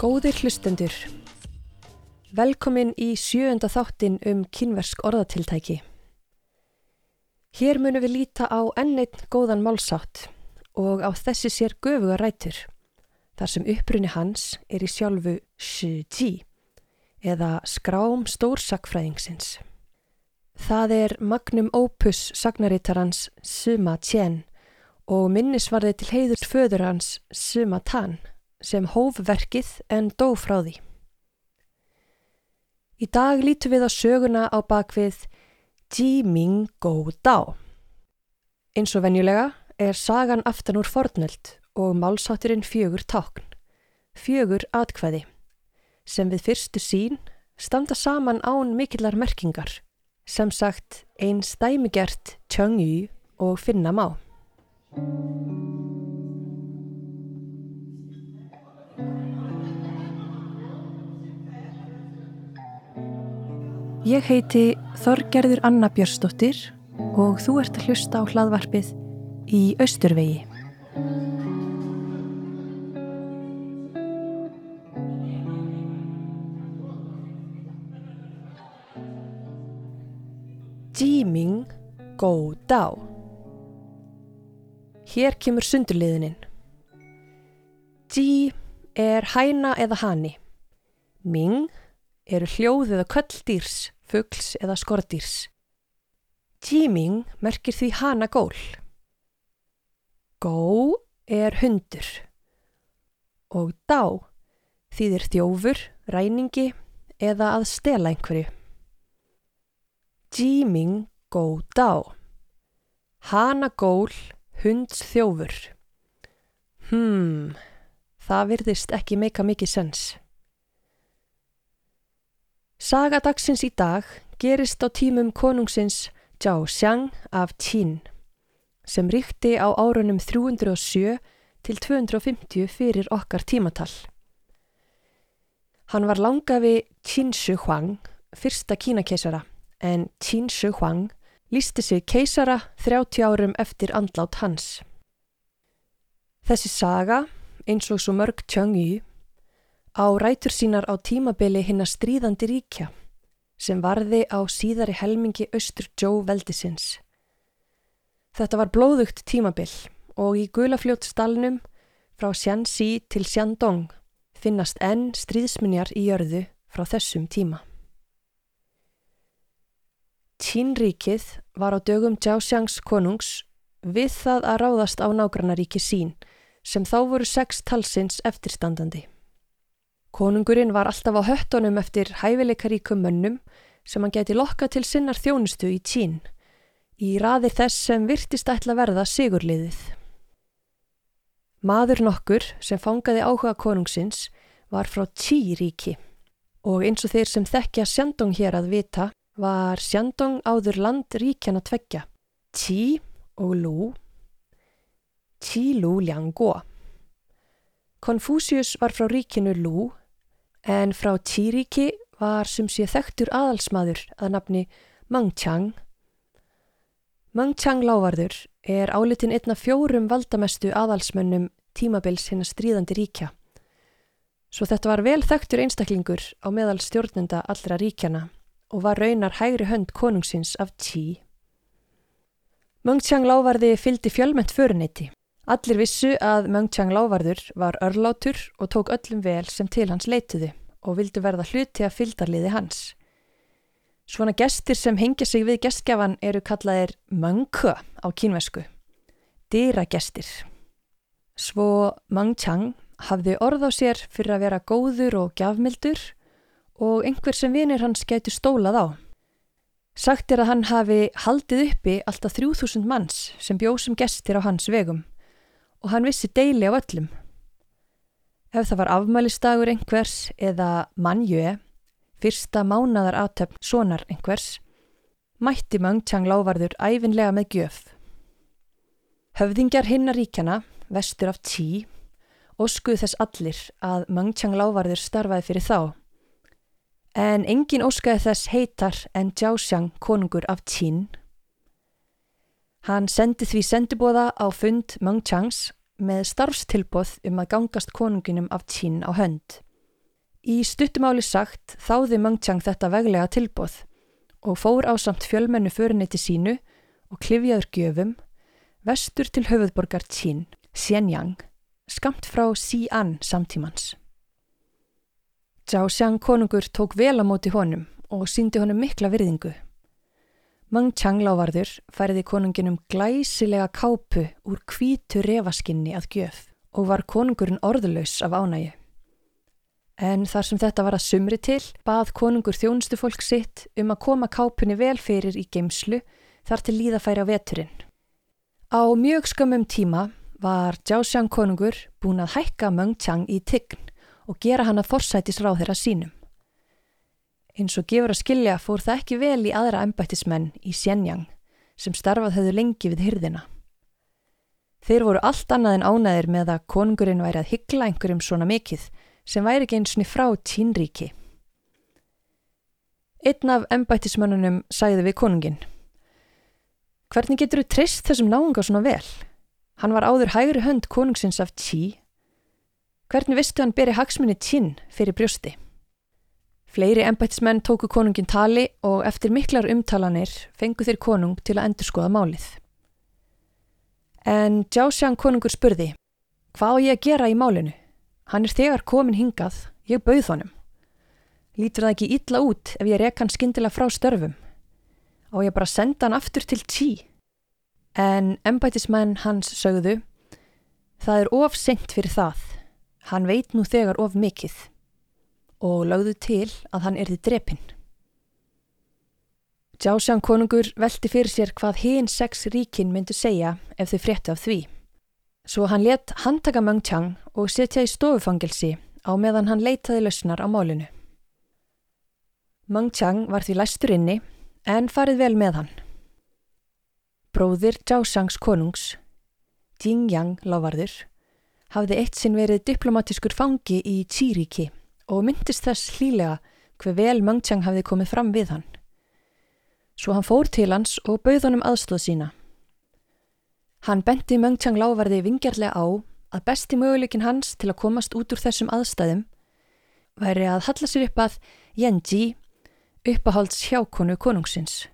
Góðir hlustendur, velkomin í sjöunda þáttin um kynversk orðatiltæki. Hér munum við líta á enneitt góðan málsátt og á þessi sér göfuga rætur, þar sem upprunni hans er í sjálfu shi-ji eða skrám stórsakfræðingsins. Það er magnum opus sagnarittarans Suma Tjen og minnisvarði til heiðurs föður hans Suma Tan sem hóf verkið en dó frá því. Í dag lítum við á söguna á bakvið Ji Ming Go Dao. Eins og venjulega er sagan aftan úr fornöld og málsátturinn fjögur tákn, fjögur atkvæði, sem við fyrstu sín standa saman án mikillar merkingar, sem sagt einn stæmigert tjöngju og finna má. Ég heiti Þorgerður Anna Björnsdóttir og þú ert að hlusta á hlaðvarpið í Östurvegi. Jiming Go Dao Hér kemur sundurliðinin. Ji er hæna eða hani. Ming eru hljóð eða köll-dýrs, fuggls eða skordýrs. Jiming merkir því hana gól. Gó er hundur og dá þýðir þjófur, ræningi eða að stela einhverju. Jiming gó dá. Hana gól, hunds þjófur. Hmm, það virðist ekki meika mikið sens. Saga dagsins í dag gerist á tímum konungsins Zhao Xiang af Qin sem ríkti á árunum 307 til 250 fyrir okkar tímatal. Hann var langafi Qin Shi Huang, fyrsta kínakeisara, en Qin Shi Huang lísti sig keisara 30 árum eftir andlát hans. Þessi saga, eins og svo mörg Tjöngju, á rætur sínar á tímabili hinn að stríðandi ríkja sem varði á síðari helmingi austur Joe veldisins. Þetta var blóðugt tímabil og í gulafljótsdalnum frá Xianxi til Xiandong finnast enn stríðsminjar í jörðu frá þessum tíma. Qínríkið var á dögum Jiaoxiangs konungs við það að ráðast á nágrannaríki sín sem þá voru sex talsins eftirstandandi. Konungurinn var alltaf á höttunum eftir hæfileikaríkum mönnum sem hann geti lokka til sinnar þjónustu í Kín, í raðir þess sem virtist ætla verða sigurliðið. Maður nokkur sem fangaði áhuga konungsins var frá Tí-ríki og eins og þeir sem þekkja Sjandong hér að vita var Sjandong áður land ríkjana tveggja, Tí og Lú, Tí-Lú Liangó. Konfúsius var frá ríkinu Lú en frá Tí-ríki var sem sé þekktur aðalsmaður að nafni Mangchang. Mangchang lávarður er álitin einna fjórum valdamestu aðalsmönnum tímabils hinn að stríðandi ríkja. Svo þetta var vel þekktur einstaklingur á meðal stjórnenda allra ríkjana og var raunar hægri hönd konungsins af Tí. Mengchang lávarði fyldi fjölment föruniti. Allir vissu að Mengchang lávarður var örlátur og tók öllum vel sem til hans leituðu og vildu verða hluti að fyldarliði hans. Svona gestir sem hengja sig við gestgjafan eru kallaðir Mengkö á kínvesku, dýra gestir. Svo Mengchang hafði orð á sér fyrir að vera góður og gjafmildur og einhver sem vinir hans getur stólað á. Sagt er að hann hafi haldið uppi alltaf 3000 manns sem bjóð sem gestir á hans vegum og hann vissi deili á öllum. Ef það var afmælistagur einhvers eða mannjöi, fyrsta mánadar aðtöfn sonar einhvers, mætti Mengchang lávarður æfinlega með gjöf. Höfðingjar hinnar ríkjana, vestur af Tí, óskuð þess allir að Mengchang lávarður starfaði fyrir þá. En engin óskaði þess heitar en Jiaoxiang konungur af Tín. Hann sendi því sendibóða á fund Mengchangs með starfstilbóð um að gangast konunginum af Tín á hönd. Í stuttumáli sagt þáði Mengchang þetta veglega tilbóð og fór á samt fjölmennu föruneyti sínu og klifjaður gjöfum vestur til höfuðborgar Tín, Xianyang, skamt frá Xi'an samtímans. Zhao Xiang konungur tók vel á móti honum og síndi honum mikla virðingu. Mang Chang lávarður færiði konunginum glæsilega kápu úr kvítu revaskinni að gjöf og var konungurinn orðlaus af ánægu. En þar sem þetta var að sumri til, bað konungur þjónustu fólk sitt um að koma kápunni vel fyrir í geimslu þar til líðafæri á veturinn. Á mjög skömmum tíma var Jiaoxiang konungur búin að hækka Meng Chang í tign og gera hann að forsætisráð þeirra sínum. Eins og gefur að skilja fór það ekki vel í aðra embættismenn í Xianyang sem starfað höfðu lengi við hyrðina. Þeir voru allt annað en ánæðir með að konungurinn væri að hyggla einhverjum svona mikill sem væri ekki eins og frá tínríki. Einn af embættismönnunum sæði við konungin. Hvernig getur þú treyst þessum náunga svona vel? Hann var áður hægri hönd konungsins af tí. Hvernig vistu hann beri hagsmunni tín fyrir brjósti? Fleiri embættismenn tóku konungin tali og eftir miklar umtalanir fengu þeir konung til að endurskoða málið. En Jiaoxiang konungur spurði, hvað á ég að gera í málinu? Hann er þegar komin hingað, ég bauð honum. Lítur það ekki illa út ef ég rek hann skindilega frá störfum? Og ég bara senda hann aftur til tí. En embætismenn hans sögðu, það er of sent fyrir það. Hann veit nú þegar of mikill. Og lögðu til að hann erði drepinn. Jásján konungur veldi fyrir sér hvað hinn sex ríkin myndu segja ef þau frétti af því. Svo hann let handtaka Meng Chang og setja í stofufangilsi á meðan hann leitaði lausnar á málinu. Meng Chang var því læstur inni en farið vel með hann. Bróðir Jiaoshangs konungs, Jing Yang lávarður, hafði eitt sinn verið diplomatiskur fangi í Tíríki og myndist þess hlýlega hver vel Meng Chang hafði komið fram við hann. Svo hann fór til hans og bauð honum aðstóð sína. Hann benti Mengchang lávarði vingjarlega á að besti möguleikin hans til að komast út úr þessum aðstæðum væri að halla sér upp að Yenji uppahalds hjákonu konungsins.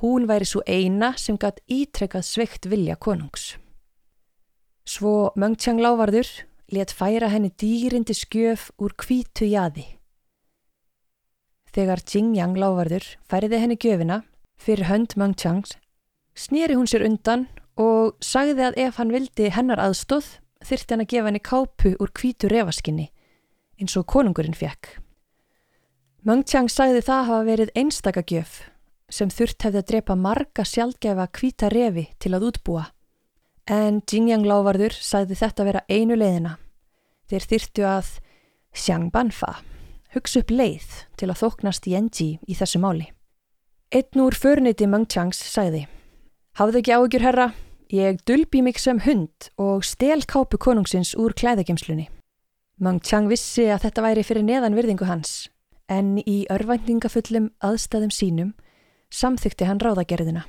Hún væri svo eina sem gætt ítrekkað sveikt vilja konungs. Svo Mengchang lávarður let færa henni dýrindi skjöf úr kvítu jaði. Þegar Jingyang lávarður færiði henni gjöfina fyrir hönd Mengchangs, snýri hún sér undan og sagði að ef hann vildi hennar aðstóð þyrtti hann að gefa henni kápu úr kvítu revaskinni eins og konungurinn fekk. Mengchang sagði það hafa verið einstakagjöf sem þurft hefði að drepa marga sjálfgefa kvíta revi til að útbúa. En Jingyang lávarður sagði þetta vera einu leiðina. Þeir þyrtu að Xiangbanfa hugsa upp leið til að þóknast Yenji í þessu máli. Einn úr förniti Mengchangs sagði Hafðu ekki áhugjur herra, Ég dulbi mig sem hund og stel kápu konungsins úr klæðagemslunni. Mang Chang vissi að þetta væri fyrir neðan virðingu hans, en í örvæntingafullum aðstæðum sínum samþykti hann ráðagerðina.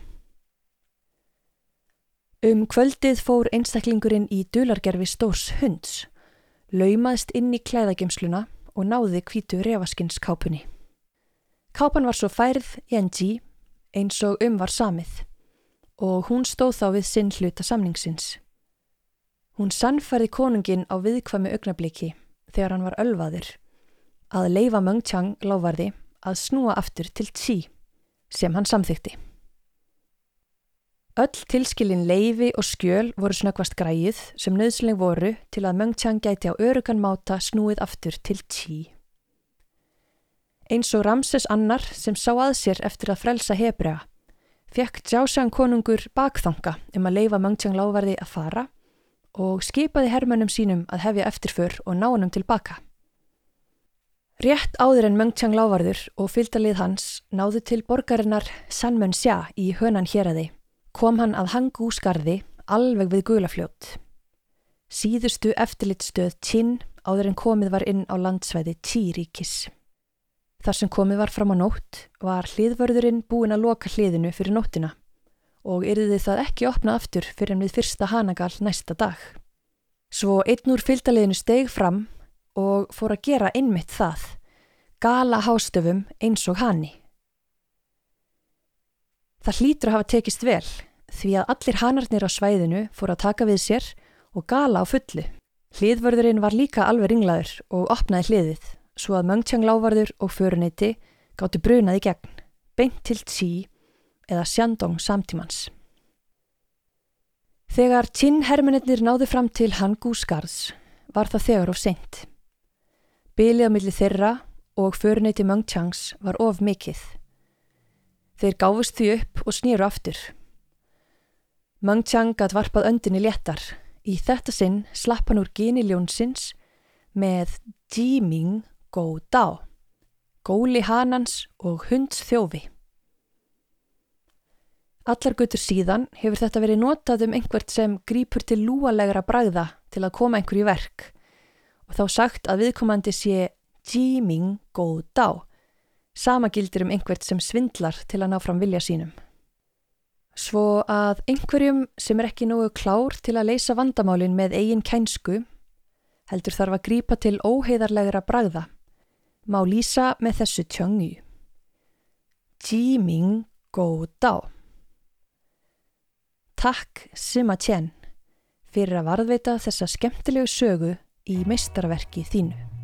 Um kvöldið fór einstaklingurinn í dulargerfi stórs hunds, laumaðist inn í klæðagemsluna og náði kvítu revaskins kápunni. Kápan var svo færð í NG eins og um var samið og hún stóð þá við sinn hluta samningsins. Hún sannfærði konungin á viðkvæmi augnabliki þegar hann var ölvaður að leifa Mengchang lávarði að snúa aftur til Tsi sem hann samþykti. Öll tilskilin leifi og skjöl voru snöggvast græið sem nöðsleg voru til að Mengchang gæti á örugan máta snúið aftur til Tsi. Eins og Ramses annar sem sá að sér eftir að frelsa Hebrea fekk Jiaoshan konungur bakþanga um að leifa Mengchang lávarði að fara og skipaði hermönum sínum að hefja eftirför og ná hannum tilbaka. Rétt áður en Mengchang lávarður og fylgdalið hans náðu til borgarinnar Sanmön Xia í hönan héræði kom hann að Hangú skarði alveg við gulafljót. Síðustu eftirlitstöð Qin áður en komið var inn á landsvæði Tí-ríkis. Þar sem komið var fram á nótt var hliðvörðurinn búin að loka hliðinu fyrir nóttina og yrði það ekki opnað aftur fyrir en við fyrsta hanagal næsta dag. Svo einn úr fylgdaliðinu steg fram og fór að gera einmitt það, gala hástöfum eins og hanni. Það hlýtur að hafa tekist vel því að allir hanarnir á svæðinu fór að taka við sér og gala á fullu. Hliðvörðurinn var líka alveg ringlaður og opnaði hliðið svo að Möngtjang lávarður og föruneyti gáttu brunaði gegn, beint til tí eða sjandong samtímans. Þegar Qin hermeninnir náðu fram til Hangú skarðs var það þegar of seint. Bilið á milli þeirra og föruneyti Möngtjangs var of mikill. Þeir gáfust því upp og snýru aftur. Möngtjang gætt varpað öndinni léttar. Í þetta sinn slapp hann úr geni ljónsins með Jiming Go Dao, góli hanans og hunds þjófi. Allar gutur síðan hefur þetta verið notað um einhvert sem grýpur til lúalegra bræða til að koma einhverju verk og þá sagt að viðkomandi sé Jiming Go Dao, sama gildir um einhvert sem svindlar til að ná fram vilja sínum. Svo að einhverjum sem er ekki nógu klár til að leysa vandamálin með eigin kænsku heldur þarf að grípa til óheiðarlegra bragða, má lýsa með þessu tjöngu. Jiming Go Dao. Takk Sima Tjen fyrir að varðveita þessa skemmtilegu sögu í meistarverki þínu.